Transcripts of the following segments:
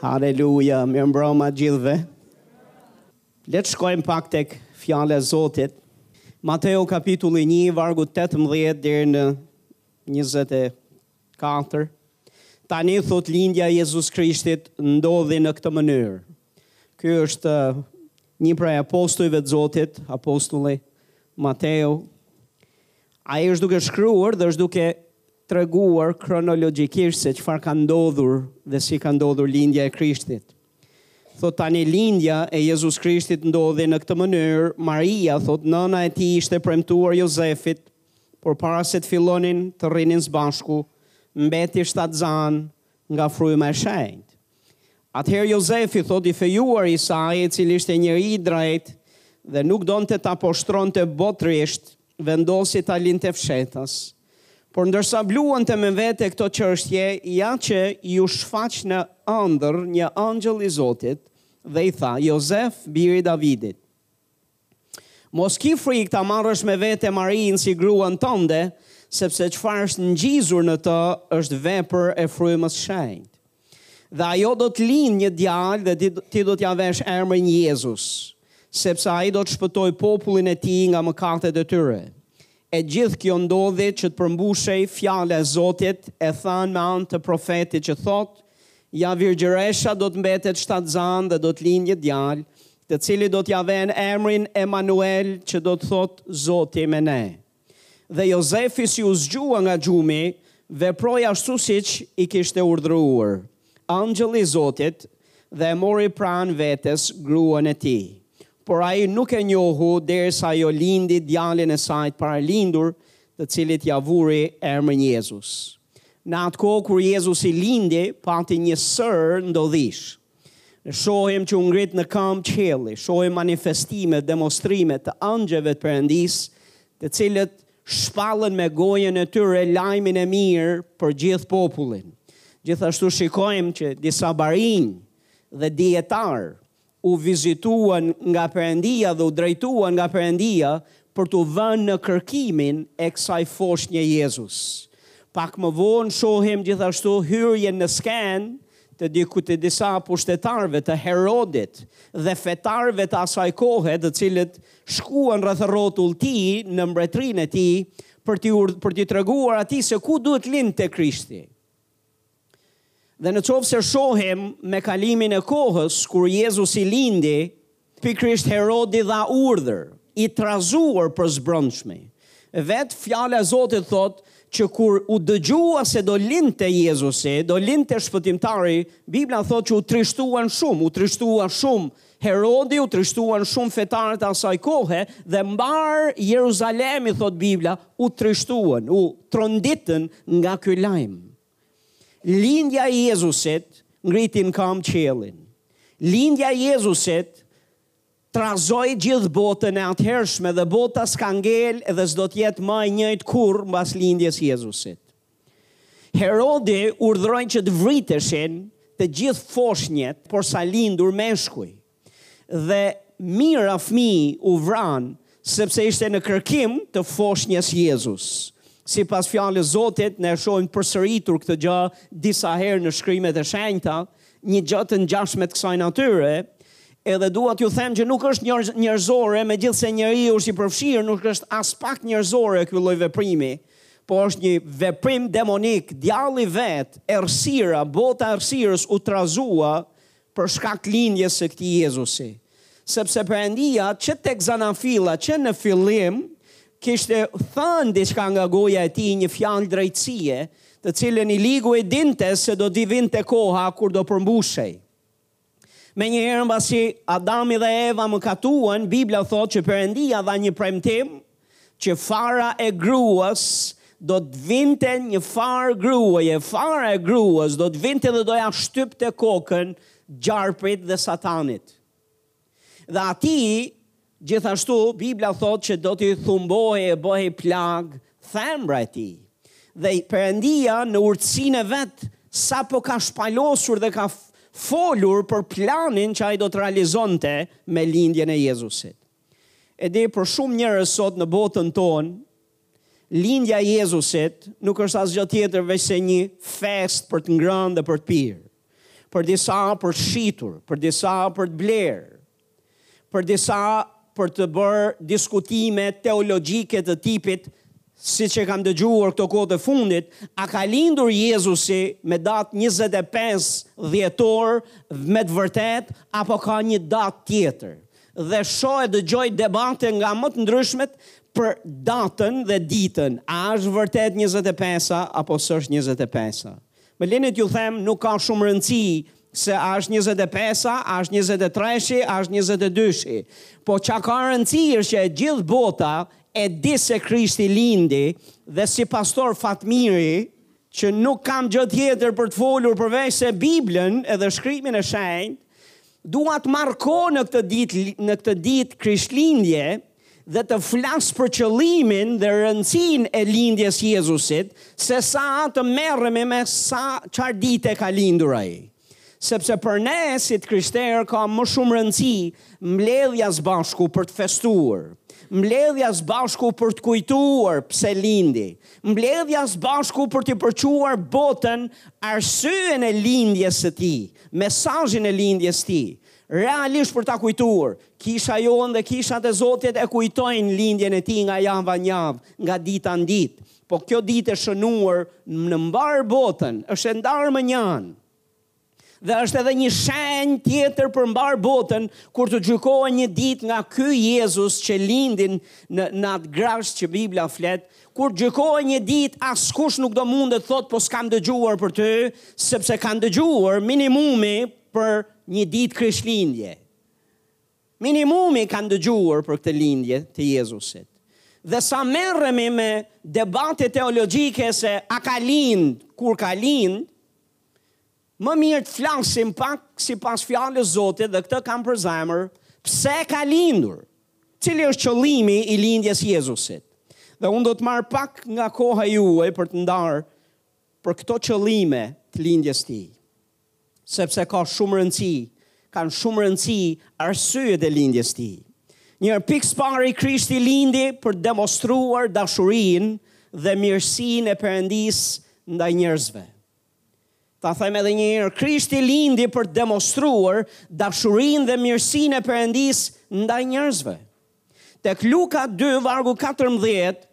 Haleluja, mirëmbrëma të gjithëve. Le të shkojmë pak tek fjala e Zotit. Mateu kapitulli 1 vargu 18 deri në 24. Tani thotë lindja e Jezus Krishtit ndodhi në këtë mënyrë. Ky është uh, një prej apostujve të Zotit, apostulli Mateu. Ai është duke shkruar dhe është duke treguar kronologjikisht se çfarë ka ndodhur dhe si ka ndodhur lindja e Krishtit. Thotë tani lindja e Jezus Krishtit ndodhi në këtë mënyrë, Maria thotë nëna e tij ishte premtuar Jozefit, por para se të fillonin të rrinin së bashku, mbeti shtatzanë nga fryma e shenjtë. Atëherë Jozefi, thotë, i fejuar i saj, i cili ishte njeri i drejtë dhe nuk donte ta poshtronte botërisht, vendosi ta linte fshehtas. Por ndërsa bluante me vete këto çështje, ja që iu shfaq në ëndërr një engjëll i Zotit dhe i tha, Jozef, bir i Davidit, Mos ki frikë ta marrësh me vete Marinë si gruan tënde, sepse çfarë është ngjizur në të është vepër e Frymës së Shenjtë. Dhe ajo do të lindë një djalë dhe ti do t'ia vesh emrin Jezus, sepse ai do të shpëtojë popullin e tij nga mëkatet e tyre. E gjithë kjo ndodhi që të përmbushej fjala e Zotit e thënë me anë të profetit që thotë, Ja virgjëresha do të mbetet shtatzanë dhe do të lindë një djalë të cilit do t'ia venë emrin Emanuel që do të thotë Zoti me ne. Dhe Jozefi si u zgjua nga gjumi, veproi ashtu siç i kishte urdhëruar engjëlli i Zotit dhe e mori pranë vetes gruan e tij. Por ai nuk e njohu derisa ajo lindi djalin e saj të parëlindur, të cilit ia vuri emrin Jezus. Në atë kohë kur Jezusi lindi, pati një sërë ndodhish. Shohim që u ngrit në këmbë qielli, shohim manifestime, demonstrime të engjëjve të Perëndisë, të cilët shpallën me gojën e tyre lajmin e mirë për gjithë popullin. Gjithashtu shikojmë që disa barinj dhe dijetarë u vizituan nga Perëndia dhe u drejtuan nga Perëndia për t'u vënë në kërkimin e kësaj foshnje Jezus. Pak më vonë shohim gjithashtu hyrjen në skenë të dikujt të disa pushtetarëve të Herodit dhe fetarëve të asaj kohe, të cilët shkuan rreth rrotull tij në mbretërinë e tij për t'i treguar atij se ku duhet lindte Krishti. Dhe në qoftë se shohim me kalimin e kohës, kur Jezusi lindi, Pikërisht Herodi dha urdhër, i trazuar për së brendshmi. Vetë Fjala e Zotit thotë që kur u dëgjua se do lindte Jezusi, do lindte Shpëtimtari, Bibla thotë që u trishtuan shumë, u trishtua shumë Herodi, u trishtuan shumë fetarët e asaj kohe dhe mbarë Jeruzalemi, thotë Bibla, u trishtuan, u tronditën nga ky lajm. Lindja e Jezusit ngriti në këmbë qiellin. Lindja e Jezusit trazoi gjithë botën e atëhershme dhe bota s'ka ngel dhe s'do të jetë më e njëjtë kurrë mbas lindjes së Jezusit. Herodi urdhëroi që të vriteshin të gjithë foshnjet, porsalindur meshkuj. dhe mijëra fëmijë u vranë sepse ishte në kërkim të foshnjës Jezus. Sipas fjalës së Zotit, ne shohim përsëritur këtë gjë disa herë në shkrimet e shenjta, një gjë të ngjashme të kësaj natyre, edhe dua t'ju them që nuk është njerë, njerëzore, megjithëse njeriu është i përfshirë, nuk është aspak njerëzore ky lloj veprimi, po është një veprim demonik, djalli vetë, errësira, bota e errësirës u trazua, për shkak lindjes së këtij Jezusi, sepse Perëndia që tek zanafilla, që në fillim kishte thënë diçka nga goja e tij, një fjalë drejtësie, të cilën i ligu e dinte se do t'i vinte koha kur do përmbushej. Menjëherë mbasi Adami dhe Eva mëkatuan, Bibla thotë që Perëndia dha një premtim, që fara e gruas do të vinte një farë gruaje, fara e gruas do të vinte dhe do ja shtypte kokën gjarprit dhe satanit. Dhe atij, gjithashtu, Bibla thotë që do t'i thumbohej e bëhej plagë thembra e tij. Dhe Perëndia në urtësinë e vet, sapo ka shpalosur dhe ka folur për planin që ai do të realizonte me lindjen e Jezusit. E di, për shumë njerëz sot në botën tonë, lindja e Jezusit nuk është asgjë tjetër veçse një festë për të ngrënë dhe për të pirë. Për disa për të shitur, për disa për të blerë, për disa për të bërë diskutime teologjike të tipit Siç e kam dëgjuar këto kohët e fundit, a ka lindur Jezusi me datë njëzet e pesë dhjetor me të vërtetë apo ka një datë tjetër? Dhe shoh e dëgjoj debate nga më të ndryshmet për datën dhe ditën, a është vërtet njëzet e pesa apo s'është njëzet e pesa? Më lini t'ju them, nuk ka shumë rëndësi se a është njëzet e pesa, a është njëzet e treshi, a është njëzet e dyshi. Po ça ka rëndësi është që e gjithë bota E di se Krishti lindi dhe si pastor Fatmiri që nuk kam gjë tjetër për të folur përveçse Biblën edhe Shkrimin e Shenjtë, dua të marr kohë në këtë ditë në këtë ditë Krishtlindje dhe të flas për qëllimin dhe rëndësinë e lindjes Jezusit, se sa të merremi me sa çfarë dite ka lindur ai. Sepse për ne si të krishterë ka më shumë rëndësi mbledhja së bashku për të festuar, mbledhja së bashku për të kujtuar pse lindi, mbledhja së bashku për t'i përçuar botën arsyen e lindjes së tij, mesazhin e lindjes së tij. Realisht për ta kujtuar, kisha jonë dhe kishat e Zotit e kujtojnë lindjen e tij nga java në javë, nga dita në ditë. Po kjo ditë e shënuar në mbarë botën është e ndarë më njanë dhe është edhe një shenjë tjetër për mbarë botën kur të gjykohen një ditë nga ky Jezus që lindi në në atë grazhd që Bibla flet, kur t'gjykohen një ditë askush nuk do mund të thotë po s'kam dëgjuar për ty, sepse kanë dëgjuar minimumi për një ditë Krishtlindje. Minimumi kanë dëgjuar për këtë lindje të Jezusit. Dhe sa merremi me debate teologjike se a ka lind, kur ka lind, më mirë të flasim pak sipas fjalës Zotit dhe këtë kam për zemër, pse ka lindur? Cili është qëllimi i lindjes Jezusit? Dhe unë do të marr pak nga koha juaj për të ndarë për këto qëllime të lindjes së tij. Sepse ka shumë rëndësi, kanë shumë rëndësi arsyet e lindjes së tij. Njëherë pikë së pari Krishti lindi për të demonstruar dashurinë dhe mirësinë e Perëndisë ndaj njerëzve. Ta them edhe një herë, Krishti lindi për të demonstruar dashurinë dhe mirësinë e Perëndisë ndaj njerëzve. Tek Luka dy, vargu katërmbëdhjetë,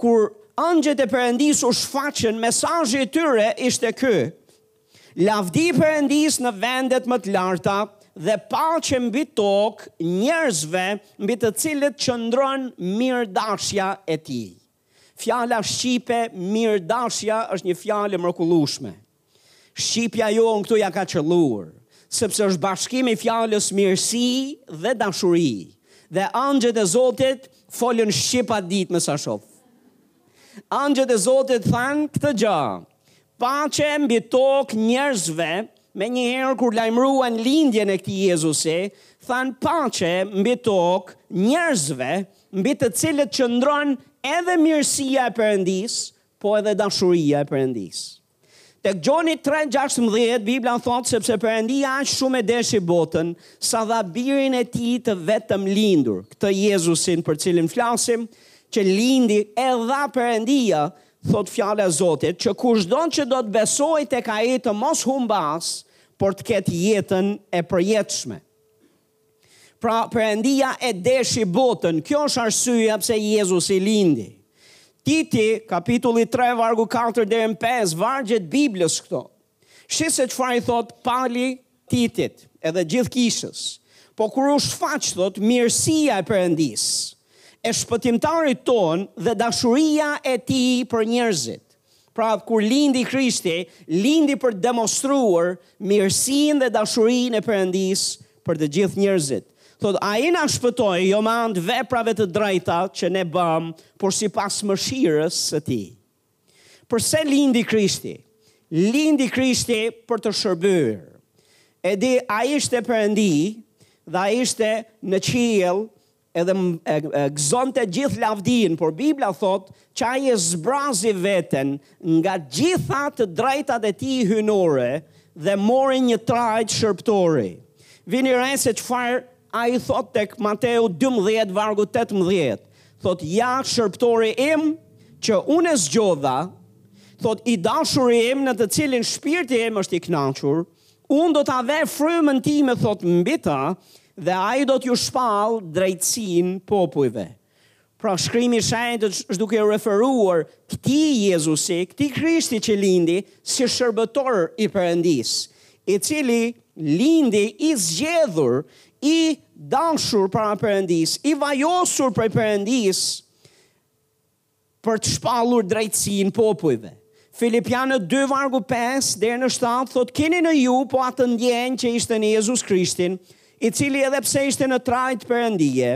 kur engjëjt e Perëndisë u shfaqën, mesazhi i tyre ishte ky, Lavdi Perëndisë në vendet më të larta dhe paqe mbi tokë njerëzve mbi të cilët qëndron mirëdashja e tij. Fjala shqipe mirëdashja është një fjalë e mrekullueshme. Shqipja jonë këtu ja ka qëlluar, sepse është bashkim i fjalës mirësi dhe dashuri. Dhe engjëjt e Zotit folën shqip atë ditë me sa shof. Engjëjt e Zotit thanë këtë gjë, Paqe mbi tokë njerëzve, menjëherë kur lajmëruan lindjen e këtij Jezusi, thanë paqe mbi tokë njerëzve, mbi të cilët qëndron edhe mirësia e Perëndisë, po edhe dashuria e Perëndisë. Tek Gjoni tre gjashtëmbëdhjetë, Bibla thotë sepse Perëndia aq shumë e deshi botën, sa dha Birin e tij të vetëmlindur, këtë Jezusin për të cilin flasim, që lindi e dha Perëndia Thotë Fjala e Zotit, që kushdo që do të besojë tek Ai të mos humbasë, por të ketë jetën e përjetshme. Pra, Perëndia e deshi botën, kjo është arsyeja pse Jezusi lindi. Titi, kapitulli 3, vargu 4 deri në 5, vargjet Biblës këto. Shih se çfarë i thotë Pali Titit edhe gjithë kishës, Po kur u shfaq, thotë, mirësia e Perëndisë, e Shpëtimtarit tonë dhe dashuria e Tij për njerëzit. Pra, kur lindi Krishti, lindi për të demonstruar mirësinë dhe dashurinë e Perëndisë për të gjithë njerëzit. Thotë, Ai na shpëtoi jo me anë të veprave të drejta që ne bëmë, por sipas mëshirës së Tij. Përse lindi Krishti? Lindi Krishti për të shërbyer. E di, ai ishte Perëndi dhe ai ishte në qiell edhe gëzonte gjithë lavdinë, por Bibla thotë që ai e zbrazi veten nga gjitha të drejtat e tij hyjnore dhe mori një trajtë shërbëtori. Vini re se çfarë Ai thotë tek Mateu dymbëdhjetë vargu tetëmbëdhjetë, thotë, Ja, shërbëtori im, që unë e zgjodha, thotë, i dashuri im në të cilin shpirti im është i kënaqur, unë do ta ve frymën time, thotë, mbi ta, dhe ai do t'ju shpallë drejtësinë popujve. Pra shkrimi i shenjtë është duke u referuar këtij Jezusi, këtij Krishti që lindi si shërbëtor i Perëndisë, i cili lindi i zgjedhur, i dashur para Perëndisë, i vajosur prej Perëndisë, për të shpallur drejtësinë popujve. Filipianët 2 vargu 5 deri në 7 thotë kini në ju po atë ndjenjë që ishte në Jezus Krishtin, i cili edhe pse ishte në trajtë Perëndie,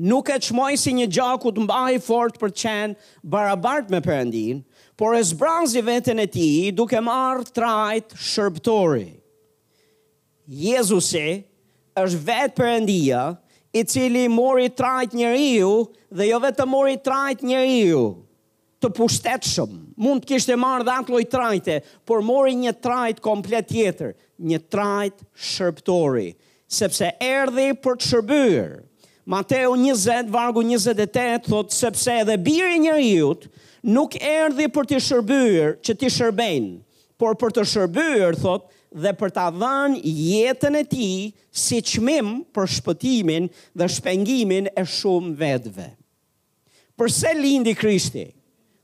nuk e çmoi si një gjë ku të mbahej fort për të qenë barabart me Perëndinë, por e zbrazi veten e tij duke marrë trajtë shërbëtori. Jezusi është vetë Perëndia, i cili mori trajtë njeriu dhe jo vetëm mori trajtë njeriu të pushtetshëm, mund të kishte marrë dhe atë lloj trajte, por mori një trajtë komplet tjetër, një trajtë shërbëtori, sepse erdhi për të shërbyer. Mateu njëzet, vargu njëzet e tetë thotë, Sepse edhe Biri i njeriut nuk erdhi për të shërbyer, që t'i shërbejnë, por për të shërbyer, thotë, dhe për ta dhënë jetën e tij si çmim për shpëtimin dhe shpengimin e shumë vetëve. Përse lindi Krishti?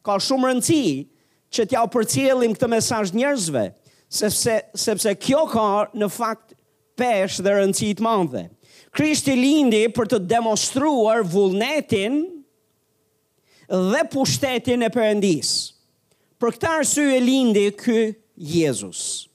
Ka shumë rëndësi që t'jau përcjellim këtë mesazh njerëzve, sepse sepse kjo ka në fakt peshë dhe rëndësi të madhe. Krishti lindi për të demonstruar vullnetin dhe pushtetin e Perëndisë. Për këtë arsye lindi ky Jezus.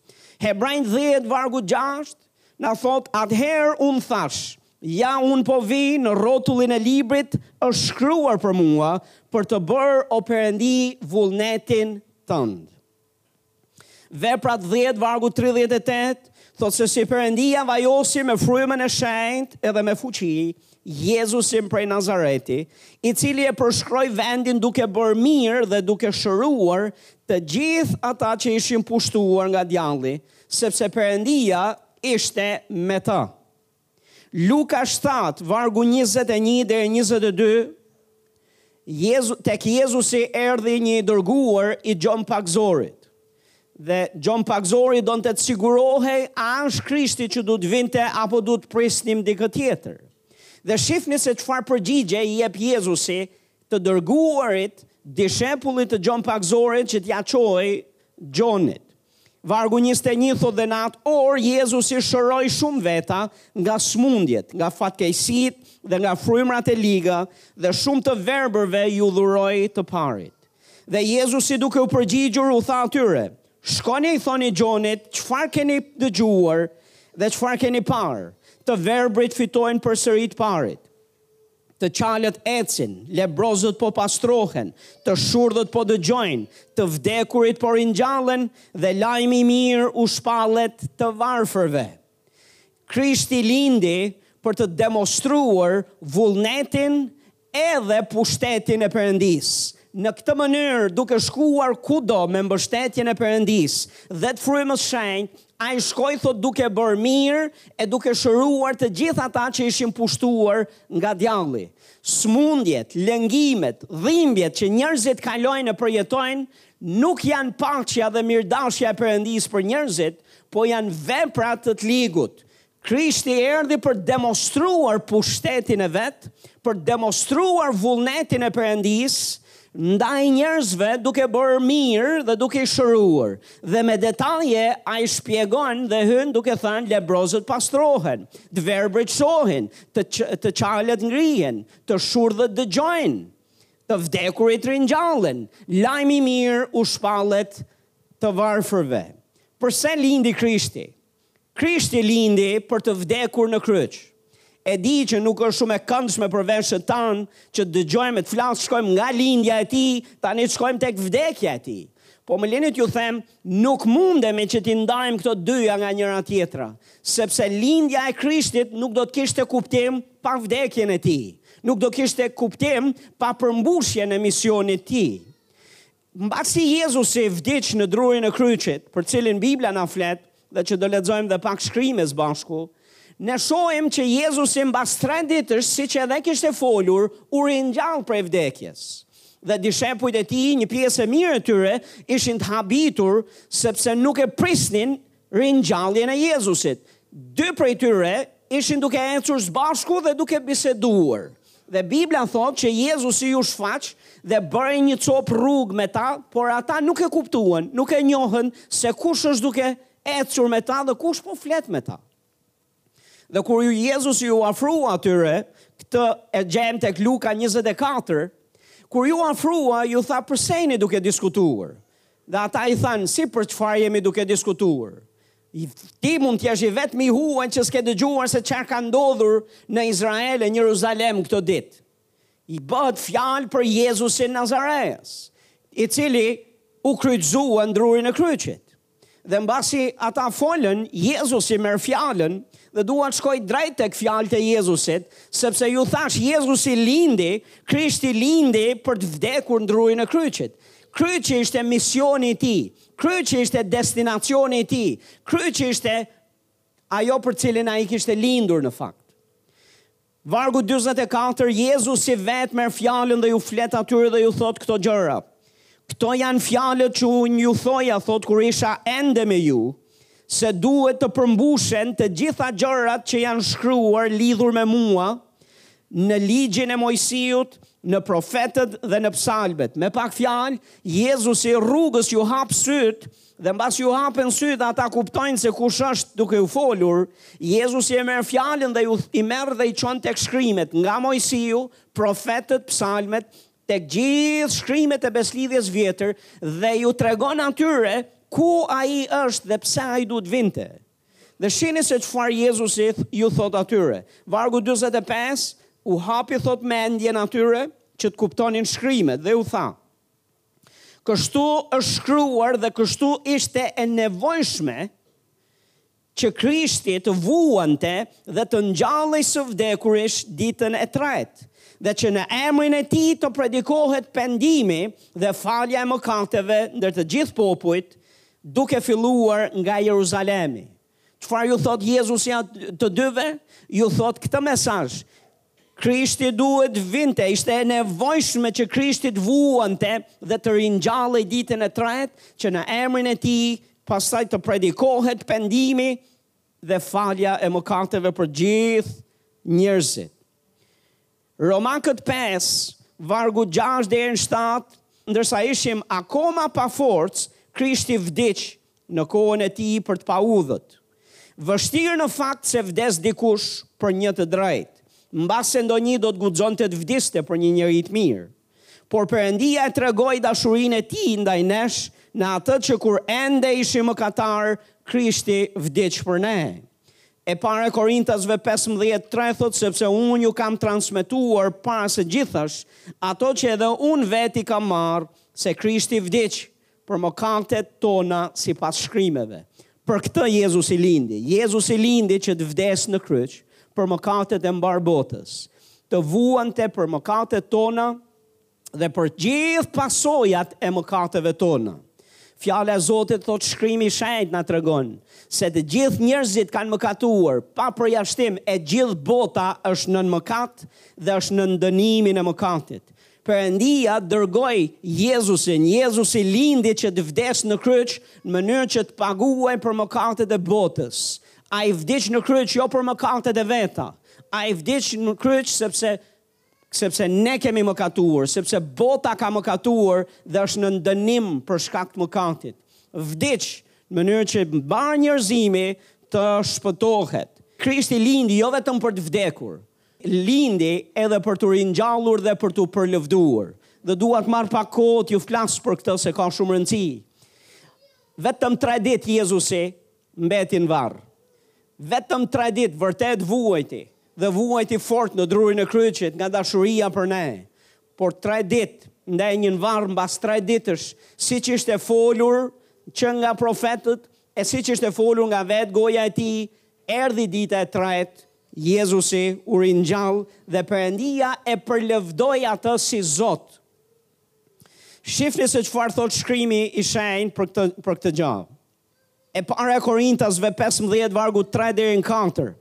Hebrenjve 10 vargu 6 na thotë atëherë unë thashë, ja unë po vij në rrotullin e librit është shkruar për mua për të bërë o Perëndi vullnetin tënd. Veprat dhjetë vargu tridhjetë e tetë thotë se si Perëndia vajosi me frymën e shenjtë edhe me fuqi Jezusin prej Nazareti, i cili e përshkroi vendin duke bërë mirë dhe duke shëruar të gjithë ata që ishin pushtuar nga djalli, sepse Perëndia ishte me të. Luka shtatë, vargu njëzet e një deri njëzet e dy, Jezu, tek Jezusi erdhi një i dërguar i Gjon Pagëzorit. Dhe Gjon Pagëzori donte të sigurohej a është Krishti që du të vinte apo du të prisnim dikë tjetër. Dhe shifni se çfarë përgjigje i jep Jezusi të dërguarit dishepullit të Gjon Pagëzorit që t'ja çojë Gjonit. Vargu njëzet e një thotë dhe në atë orë Jezusi shëroi shumë veta nga sëmundjet, nga fatkeqësitë dhe nga frymërat e liga dhe shumë të verbërve iu dhuroi të parit. Dhe Jezusi duke u përgjigjur u tha atyre, Shkoni i thoni Gjonit çfarë keni dëgjuar dhe çfarë keni parë, të verbërit fitojnë përsëri të parit. Të çalët ecin, lebrozët po pastrohen, të shurdhët po dëgjojnë, të vdekurit po ringjallen dhe lajmi i mirë u shpallet të varfërve. Krishti lindi për të demonstruar vullnetin edhe pushtetin e Perëndisë. Në këtë mënyrë, duke shkuar kudo me mbështetjen e Perëndisë dhe të Frymës së Shenjtë, Ai shkoi thotë duke bërë mirë e duke shëruar të gjithë ata që ishin pushtuar nga djalli. Sëmundjet, lëngimet, dhimbjet që njerëzit kalojnë e përjetojnë nuk janë paqja dhe mirëdashja e Perëndisë për njerëzit, po janë vepra të të ligut. Krishti erdhi për të demonstruar pushtetin e vet, për të demonstruar vullnetin e Perëndisë ndaj njerëzve duke bërë mirë dhe duke i shëruar. Dhe me detaje ai shpjegon dhe hyn duke thënë lebrozët pastrohen, të verbrit shohin, të të çalët ngrihen, të shurdhët dëgjojnë, të vdekurit ringjallen, lajmi i mirë u shpallet të varfërve. Përse lindi Krishti? Krishti lindi për të vdekur në kryq. E di që nuk është shumë e këndshme për veshët tanë që të dëgjojmë e të flasë shkojmë nga lindja e tij, tani të shkojmë tek vdekja e tij. Po më lini t'ju them, nuk mundemi që t'i ndajmë këto dyja nga njëra tjetra, sepse lindja e Krishtit nuk do të kishte kuptim pa vdekjen e tij, nuk do kishte kuptim pa përmbushjen e misionit të tij. Mbasi Jezusi vdiq në drurin e kryqit, për të cilin Bibla na flet dhe që do lexojmë dhe pak shkrime së bashku, ne shohim që Jezusi mbas tre ditësh, siç edhe kishte folur, u ringjall prej vdekjes. Dhe dishepujt e tij, një pjesë e mirë e tyre, ishin të habitur, sepse nuk e prisnin ringjalljen e Jezusit. Dy prej tyre ishin duke ecur së bashku dhe duke biseduar. Dhe Bibla thotë që Jezusi iu shfaq dhe bëri një copë rrugë me ta, por ata nuk e kuptuan, nuk e njohën se kush është duke ecur me ta dhe kush po flet me ta. Dhe kur ju Jezusi iu afrua atyre, këtë e gjejmë tek Luka 24, kur iu afrua, iu tha përse jeni duke diskutuar. Dhe ata i thanë, si për çfarë jemi duke diskutuar? Ti mund të jesh i vetmi i huaj që s'ke dëgjuar se çfarë ka ndodhur në Izrael e në Jeruzalem këto ditë. I bëhet fjalë për Jezusin Nazareas, i cili u kryqëzua në drurin e kryqit. Dhe mbasi ata folën, Jezusi merr fjalën, dhe dua të shkoj drejt tek fjalët e Jezusit, sepse ju thashë, Jezusi lindi, Krishti lindi për të vdekur në drurin e kryqit. Kryqi ishte misioni i tij, kryqi ishte destinacioni i tij, kryqi ishte ajo për të cilin ai kishte lindur në fakt. Vargu dyzet e katër, Jezusi vetë merr fjalën dhe iu flet atyre dhe iu thotë këto gjëra, Këto janë fjalët që unë ju thoja, thotë, kur isha ende me ju, se duhet të përmbushen të gjitha gjërat që janë shkruar lidhur me mua në Ligjin e Moisiut, në Profetët dhe në Psalmet. Me pak fjalë, Jezusi rrugës iu hap sytë Dhe mbasi ju hapen sytë, ata kuptojnë se kush është duke u folur, Jezusi e merr fjalën dhe ju i merr dhe i çon tek shkrimet, nga Moisiu, profetët, psalmet, tek gjithë shkrimet e Beslidhjes Vjetër dhe ju tregon atyre ku ai është dhe pse ai duhet vinte. Dhe shihni se çfarë Jezusi ju thot atyre. Vargu 45 u hapi thot mendjen atyre që të kuptonin shkrimet dhe u tha. Kështu është shkruar dhe kështu ishte e nevojshme që Krishti të vuante dhe të ngjallej së vdekurish ditën e tretë, dhe që në emrin e tij të predikohet pendimi dhe falja e mëkateve ndër të gjithë popujt, duke filluar nga Jeruzalemi. Çfarë ju thot Jezusi atyre të dyve? Ju thot këtë mesazh. Krishti duhet vinte, ishte e nevojshme që Krishti të vuante dhe të ringjallej ditën e tretë, që në emrin e tij pastaj të predikohet pendimi dhe falja e mëkateve për gjithë njerëzit. Romakët pesë, vargu gjashtë deri në shtatë, Ndërsa ishim akoma pa forcë, Krishti vdiq në kohën e tij për të paudhët. Vështirë në fakt se vdes dikush për një të drejtë. Mbase ndonjë do të guxonte të vdiste për një njeri të mirë. Por Perëndia e tregoi dashurinë e Tij ndaj nesh në atë që kur ende ishim mëkatarë, Krishti vdiq për ne. E Para Korintasve pesëmbëdhjetë tre thotë sepse unë ju kam transmetuar para së gjithash ato që edhe unë vetë i kam marrë, se Krishti vdiq për mëkatet tona sipas shkrimeve. Për këtë Jezusi lindi. Jezusi lindi që të vdesë në kryq për mëkatet e mbarë botës, të vuante për mëkatet tona dhe për gjithë pasojat e mëkateve tona. Fjala e Zotit thot shkrimi i shenjtë na tregon se të gjithë njerëzit kanë mëkatuar, pa përjashtim e gjithë bota është nën mëkat dhe është nën dënimin e mëkatit. Perëndia dërgoi Jezusin, Jezusi lindi që të vdesë në kryq në mënyrë që të paguajë për mëkatet e botës. Ai vdiq në kryq jo për mëkatet e veta. Ai vdiq në kryq sepse sepse ne kemi mëkatuar, sepse bota ka mëkatuar dhe është nën dënim për shkak të mëkatit. Vdiq në mënyrë që mbarë njerëzimi të shpëtohet. Krishti lindi jo vetëm për të vdekur, Lindi edhe për t'u ringjallur dhe për t'u përlëvduar. Dhe dua të marr pak kohë t'ju flas për këtë se ka shumë rëndësi. Vetëm tre ditë Jezusi mbeti në varr. Vetëm tre ditë vërtet vuajti dhe vuajti fort në drurin e kryqit nga dashuria për ne. Por tre ditë ndenji në varr, mbas tre ditësh, siç ishte folur që nga profetët e siç ishte folur nga vetë goja e tij, erdhi dita e tretë Jezusi u ringjall dhe Perëndia e përlëvdoi atë si Zot. Shifni se çfarë thotë Shkrimi i Shenjtë për këtë, këtë gjë. E para e Korintasve 15 vargu 3 deri në 4.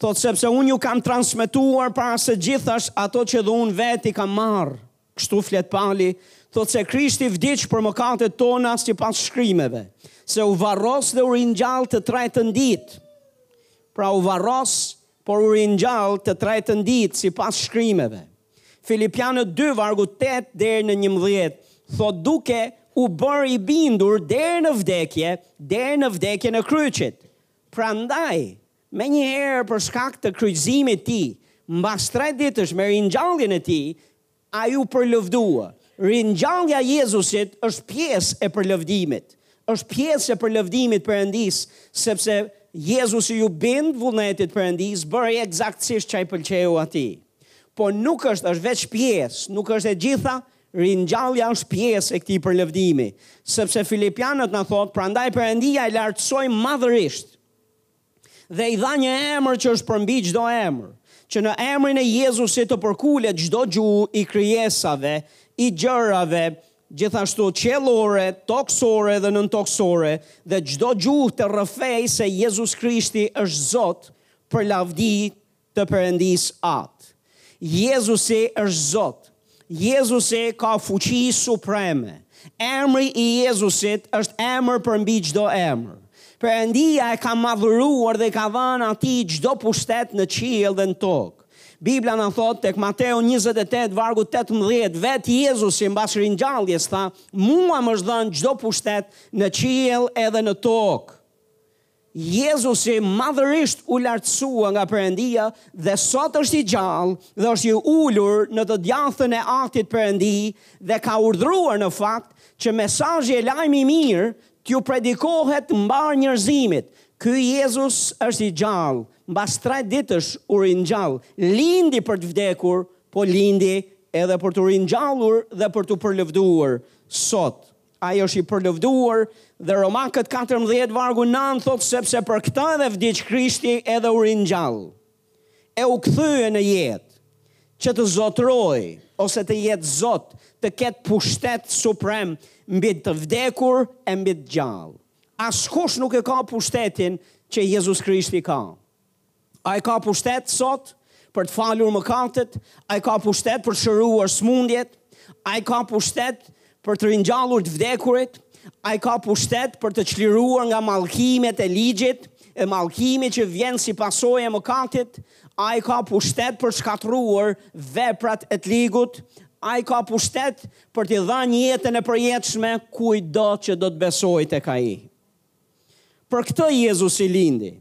Thotë sepse unë ju kam transmetuar para se gjithash ato që dhe unë vetë i kam marrë. Kështu flet Pali, thotë se Krishti vdiq për mëkatet tona sipas shkrimeve, se u varros dhe u ringjall të tretën ditë. Pra u varros, por u ringjall të tretën ditë sipas shkrimeve. Filipianët 2 vargu 8 deri në 11 thotë duke u bërë i bindur deri në vdekje, deri në vdekjen e kryqit. Prandaj, Menjëherë për shkak të kryqëzimit të tij, mbas tre ditësh me ringjalljen e tij, ai u përlëvdua. Ringjallja e Jezusit është pjesë e përlëvdimit. Është pjesë e përlëvdimit Perëndisë, sepse Jezusi iu bind vullnetit Perëndisë, bëri ekzaktësisht çka i pëlqeu Atij. Por nuk është, është veç pjesë, nuk është e gjitha, ringjallja është pjesë e këtij përlëvdimi, sepse Filipianët na thotë, prandaj Perëndia e lartësoi madhërisht. Dhe i dha një emër që është përmbi çdo emër, që në emrin e Jezusit të përkulet çdo gju i krijesave, i gjërave, gjithashtu qiellore, tokësore dhe nëntokësore, dhe çdo gjuhë të rrëfejë se Jezus Krishti është Zot, për lavdi të Perëndisë Atë. Jezusi është Zot. Jezusi ka fuqi supreme. Emri i Jezusit është emër përmbi çdo emër. Perëndia e ka madhëruar dhe i ka dhënë atij çdo pushtet në qiell dhe në tokë. Bibla na thotë tek Mateu 28 vargu 18, vetë Jezusi mbas ringjalljes tha, Mua më është dhënë çdo pushtet në qiell edhe në tokë. Jezusi madhërisht u lartësua nga Perëndia dhe sot është i gjallë dhe është i ulur në të djathtën e Atit Perëndi dhe ka urdhëruar në fakt që mesazhi e lajmi i mirë t'iu predikohet mbarë njerëzimit. Ky Jezus është i gjallë, mbas tre ditësh u ringjall, lindi për të vdekur, po lindi edhe për t'u ringjallur dhe për t'u përlëvduar sot. Ai është i përlëvduar dhe Romakët katërmbëdhjetë vargu nëntë thotë sepse për këtë edhe vdiq Krishti edhe u ringjall e u kthye në jetë që të zotërojë ose të jetë zot, të ketë pushtet suprem mbi të vdekur e mbi të gjallë. Askush nuk e ka pushtetin që Jezus Krishti ka. Ai ka pushtet sot për të falur mëkatet, ai ka pushtet për të shëruar sëmundjet, ai ka pushtet për të ringjallur të vdekurit, ai ka pushtet për të çliruar nga mallkimet e ligjit, e mallkimit që vjen si pasojë e mëkatit, ai ka pushtet për të shkatërruar veprat e të ligut, ai ka pushtet për t'i dhënë jetën e përjetshme kujtdo që do të besojë tek ai. Për këto Jezusi lindi.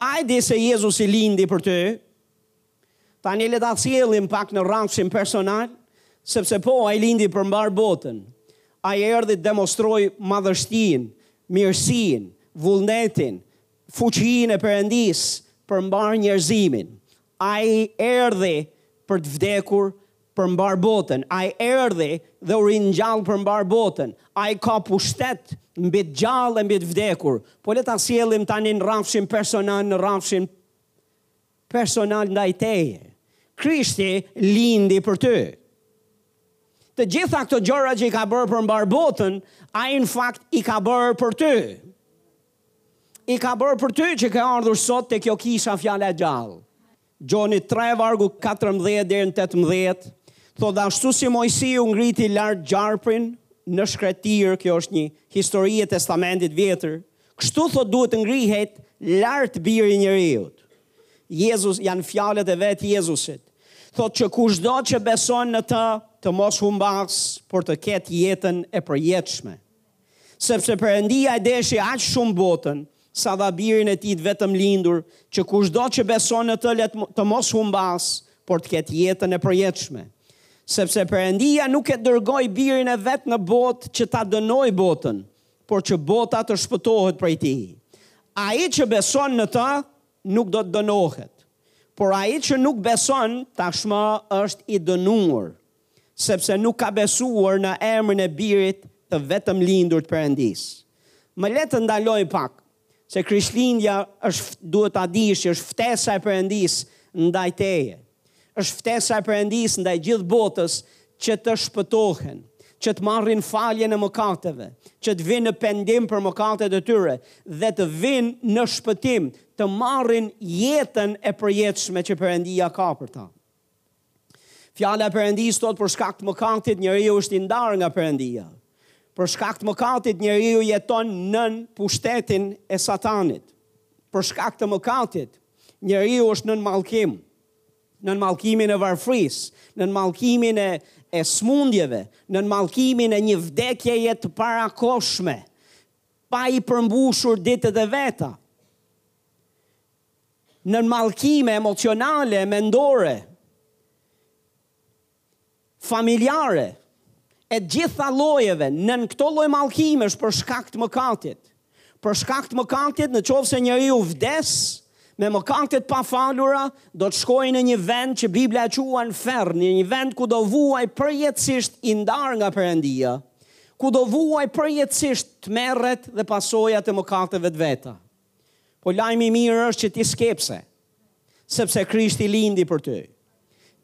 A e di se Jezusi lindi për ty? Tani le ta sjellim pak në rrafshin personal, sepse po, ai lindi për mbarë botën. Ai erdhi të demonstrojë madhështinë, mirësinë, vullnetin, fuqinë e Perëndisë për mbarë njerëzimin. Ai erdhi për të vdekur për mbarë botën, Ai erdhi dhe u ringjall për mbarë botën, Ai ka pushtet mbi të gjallë e mbi të vdekur. Po le ta sjellim tani në rrafshin personal, në rrafshin personal ndaj teje. Krishti lindi për ty. Të gjitha këto gjëra që i ka bërë për mbarë botën, ai në fakt i ka bërë për ty. I ka bërë për ty që ke ardhur sot te kjo kisha Fjala e Gjallë. Gjoni tre vargu katërmbëdhjetë deri në tetëmbëdhjetë thotë dhe ashtu si Moisiu ngriti lart gjarprin në shkretirë kjo është një histori e testamentit vjetër kështu thotë duhet të ngrihet lart biri i njeriut Jezus janë fjalët e vetë Jezusit thotë që kushdo që beson në të të mos humbasë por të ketë jetën e përjetshme Sepse Perëndia e deshi aq shumë botën, sa dha Birin e Tij të vetëmlindur, që kushdo që beson në të le të mos humbasë, por të ketë jetën e përjetshme. Sepse Perëndia nuk e dërgoi Birin e Vet në botë që ta dënojë botën, por që bota të shpëtohet prej tij. Ai që beson në të nuk do të dënohet, por ai që nuk beson tashmë është i dënuar, sepse nuk ka besuar në emrin e Birit të Vetëmlindur të Perëndisë. Më le të ndaloj pak, se Krishtlindja është, duhet ta dish, është ftesa e Perëndisë ndaj teje. Është ftesa e Perëndisë ndaj gjithë botës që të shpëtohen, që të marrin faljen e mëkateve, që të vinë në pendim për mëkatet e tyre dhe të vinë në shpëtim, të marrin jetën e përjetshme që Perëndia ka për ta. Fjala e Perëndisë thotë për shkak të mëkatit njeriu është i ndarë nga Perëndia. Për shkak të mëkatit njeriu jeton nën pushtetin e Satanit. Për shkak të mëkatit njeriu është nën mallkim, nën mallkimin e varfrisë, nën mallkimin e e smundjeve, nën mallkimin e një vdekjeje të parakohshme, pa i përmbushur ditët e veta. nën mallkime emocionale, mendore, familjare, e të gjitha llojeve, nën këto lloj mallkimesh për shkak të mëkatit. Për shkak të mëkatit, në qoftë se njeriu vdes, me mëkatet pafalura, do të shkojë në një vend që Bibla e quan ferr, në një vend ku do vuajë përjetësisht i ndarë nga Perëndia, ku do vuajë përjetësisht tmerret dhe pasojat e mëkateve të veta. Po lajmi i mirë është që ti s'ke pse, sepse Krishti lindi për ty.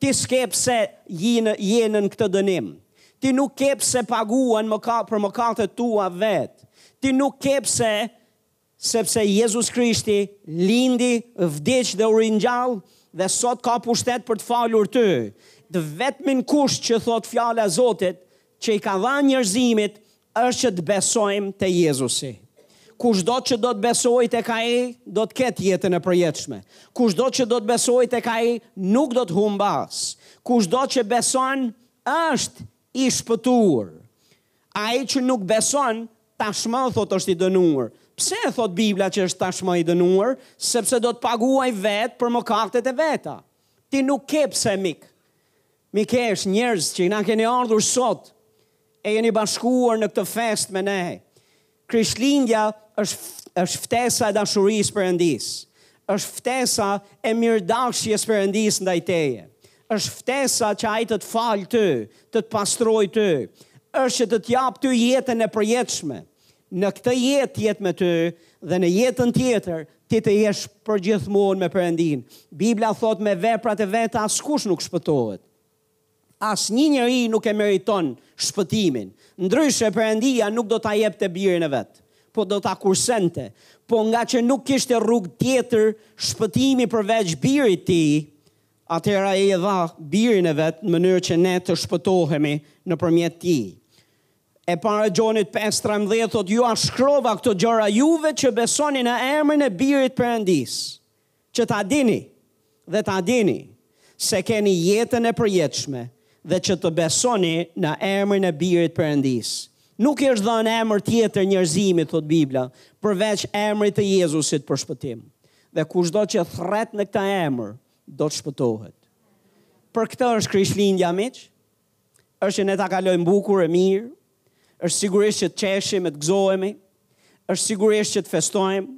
Ti s'ke pse je në je nën këtë dënim. Ti nuk ke pse paguan më ka për mëkatet e tua vet. Ti nuk ke pse sepse Jezus Krishti lindi, vdiq dhe u ringjall dhe sot ka pushtet për të të falur ty. Të vetmin kusht që thotë fjala e Zotit që i ka dhënë njerëzimit është që të besojmë te Jezusi. Kushdo që do të besojë tek Ai, do të ketë jetën e përjetshme. Kushdo që do të besojë tek Ai, nuk do të humbasë. Kushdo që beson, është i shpëtuar. Ai që nuk beson, tashmë thotë është i dënuar. Pse e thotë Bibla që është tashmë i dënuar? Sepse do të paguajë vetë për mëkatet e veta. Ti nuk ke pse mik. Mikeshë, njerëz që na keni ardhur sot e jeni bashkuar në këtë festë me ne. Krishtlindja është është ftesa e dashurisë së Perëndisë. Është ftesa e mirëdashjes së Perëndisë ndaj teje. Është ftesa që ai të të falë ty, të të pastrojë ty. Është që të të japë ty jetën e përjetshme. Në këtë jetë të jetë me ty dhe në jetën tjetër ti të jesh përgjithmonë me Perëndinë. Bibla thotë me veprat e veta askush nuk shpëtohet. Asnjë njeri nuk e meriton shpëtimin. Ndryshe Perëndia nuk do ta jepte birin e vet, po do ta kursente. Po ngaqë nuk kishte rrugë tjetër shpëtimi përveç birit tij, atëherë ai e dha birin e vet në mënyrë që ne të shpëtohemi nëpërmjet tij. E para Gjonit pesë trembëdhjetë thotë jua shkrova këto gjëra juve që besoni në emrin e birit Perëndisë që ta dini dhe ta dini se keni jetën e përjetshme dhe që të besoni në emrin e birit Perëndisë nuk i është dhënë emër tjetër njerëzimit thotë Bibla përveç emrit të Jezusit për shpëtim dhe kushdo që thërret në këtë emër do të shpëtohet për këtë është Krishtlindja miq është që ne ta kalojmë bukur e mirë, është sigurisht që të qeshim e të gëzohemi, është sigurisht që të festojmë,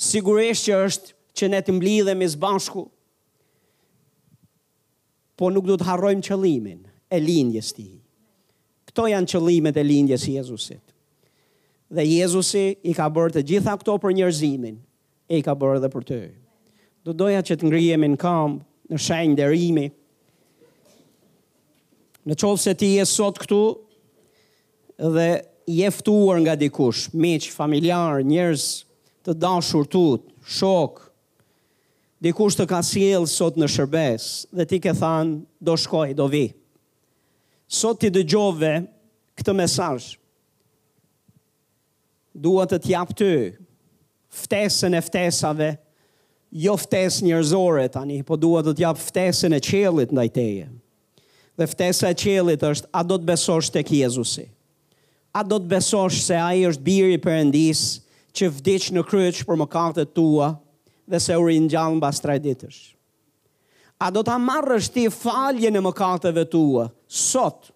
sigurisht që është që ne të mblidhemi së bashku, po nuk do të harrojmë qëllimin e lindjes tij. Këto janë qëllimet e lindjes Jezusit. Dhe Jezusi i ka bërë të gjitha këto për njerëzimin, I ka bërë edhe për ty. Do doja që të ngrihemi në këmbë, në shenjë nderimi. Në qoftë se ti je sot këtu dhe je ftuar nga dikush, miq, familjarë, njerëz të dashur tu, shokë, dikush të ka sjellë sot në shërbesë dhe ti ke thënë do shkoj, do vij. Sot ti dëgjove këtë mesazh. Dua të të jap ty, ftesën e ftesave, jo ftesë njerëzore tani, po dua të të jap ftesën e qiellit ndaj teje. Dhe ftesa e qiellit është, a do të besosh tek Jezusi? A do të besosh se Ai është Biri i Perëndisë, që vdiq në kryq për mëkatet tua dhe se u ringjall mbas tre ditësh? A do ta marrësh ti faljen e mëkateve tua sot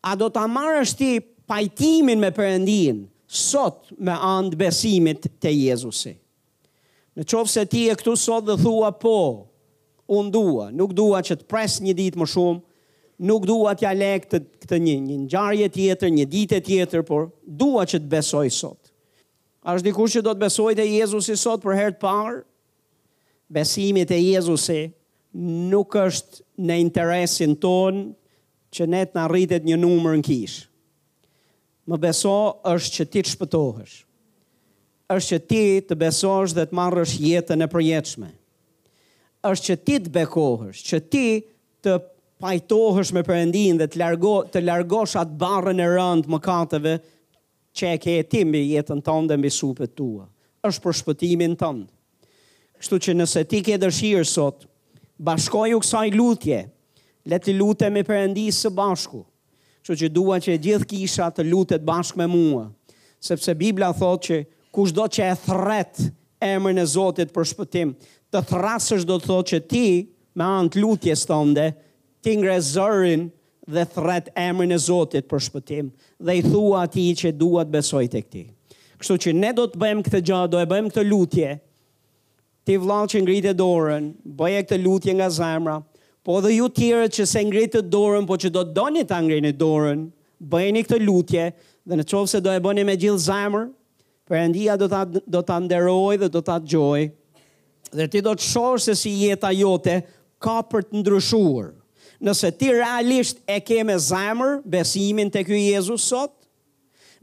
A do ta marrësh ti pajtimin me Perëndinë sot me anë të besimit te Jezusi? Në qoftë se ti je këtu sot dhe thua po, unë dua, nuk dua që të pres një ditë më shumë, nuk dua t'ia lë këtë, këtë një, një ngjarje tjetër, një dite tjetër, por dua që të besoj sot. A është dikush që do të besojë te Jezusi sot për herë të parë? Besimi te Jezusi nuk është në interesin tonë që ne të na rritet një numër në kishë. Më beso është që ti të shpëtohesh. Është që ti të besosh dhe të marrësh jetën e përjetshme. Është që ti të bekohesh, që ti të pajtohesh me Perëndinë dhe të largo të largosh atë barrën e rëndë të mëkateve që e ke ti mbi jetën tënde mbi supet tua, është për shpëtimin tënd. Kështu që nëse ti ke dëshirë sot, bashkoju kësaj lutje, le t'i lutemi Perëndisë së bashku. Kështu që dua që e gjithë kisha të lutet bashkë me mua, sepse Bibla thotë që kushdo që e thërret emrin e Zotit për shpëtim, të thërrasësh do të thotë që ti me anë të lutjes tënde Ti ngre zërin dhe thërret emrin e Zotit për shpëtim dhe i thua atij që dua të besoj tek ti. Kështu që ne do të bëjmë këtë gjë, do e bëjmë këtë lutje. Ti vëlla që ngrite dorën, bëje këtë lutje nga zemra. Po dhe ju të tjerët që s'e ngritët dorën, po që do të doni ta ngrini dorën, bëjeni këtë lutje dhe në qoftë se do e bëni me gjithë zemër, Perëndia do ta do ta nderojë dhe do ta dëgjojë dhe ti do të shohësh se si jeta jote ka për të ndryshuar. Nëse ti realisht e ke me zemër besimin te ky Jezus sot,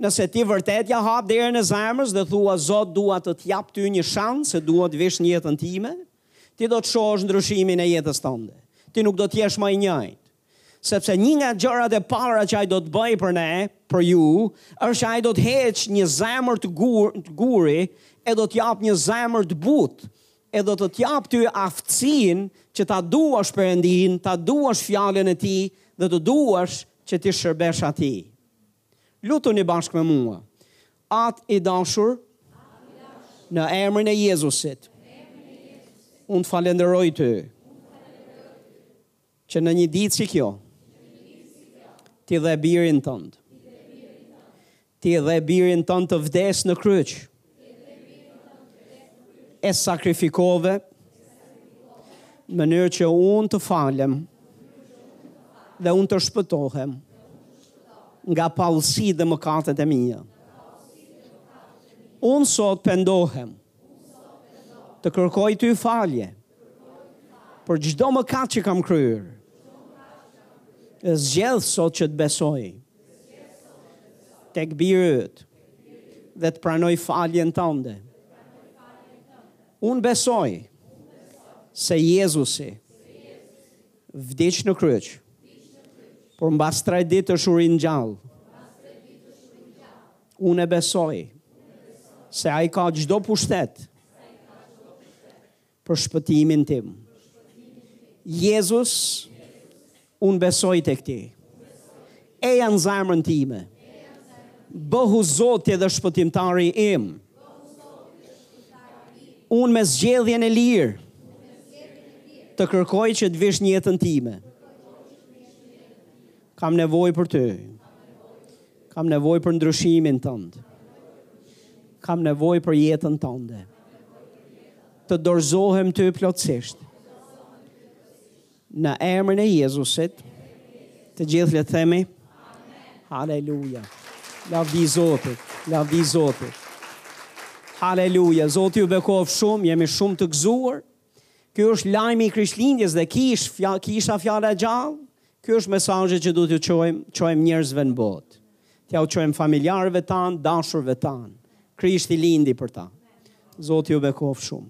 nëse ti vërtet ia hap derën e zemrës dhe thua Zot dua të të jap ty një shans se dua të vish në jetën time, ti do të shohësh ndryshimin e jetës tënde. Ti nuk do të jesh më i njëjtë. Sepse një nga gjërat e para që ai do të bëjë për ne, për ju, është që ai do të heqë një zemër të gur, të guri e do të japë një zemër të butë e do të të japë ty aftësinë që ta duash Perëndinë, ta duash fjalën e tij dhe të duash që t'i shërbesh atij. Lutuni bashkë me mua. Atë i dashur në emrin e Jezusit. Unë të falënderoj ty. Që në një ditë si kjo. Ti dhe birin tënd. Ti dhe birin tënd të vdesë në kryq. E sakrifikove në mënyrë që unë të falem dhe unë të shpëtohem nga paudhësitë dhe mëkatet e mia. Unë sot pendohem. Të kërkoj ty falje për çdo mëkat që kam kryer. Zgjedh sot që të besoj tek biri yt dhe të pranoj faljen tënde. Unë besoj se Jezusi vdiq në kryq, por mbas tre ditësh u ringjall. Unë besoj se ai ka çdo pushtet për shpëtimin tim. Jezus, unë besoj tek ti. Eja në zemrën time. Bëhu zoti dhe shpëtimtari im. Unë me zgjedhjen e lirë të kërkoj që të vish në jetën time. Kam nevojë për ty. Kam nevojë për ndryshimin tënd. Kam nevojë për jetën tënde. Të dorëzohem ty plotësisht. Në emrin e Jezusit, të gjithë le të themi Haleluja. Lavdi Zotit, lavdi Zotit. Haleluja. Zoti ju bekoftë shumë, jemi shumë të gëzuar. Ky është lajmi i Krishtlindjes dhe kish, fja, kisha fjala e gjallë, Ky është mesazhi që duhet t'ju çojmë, çojmë njerëzve në botë. T'ja u çojmë familjarëve tanë, dashurve tanë. Krishti lindi për ta. Zoti ju bekoftë shumë.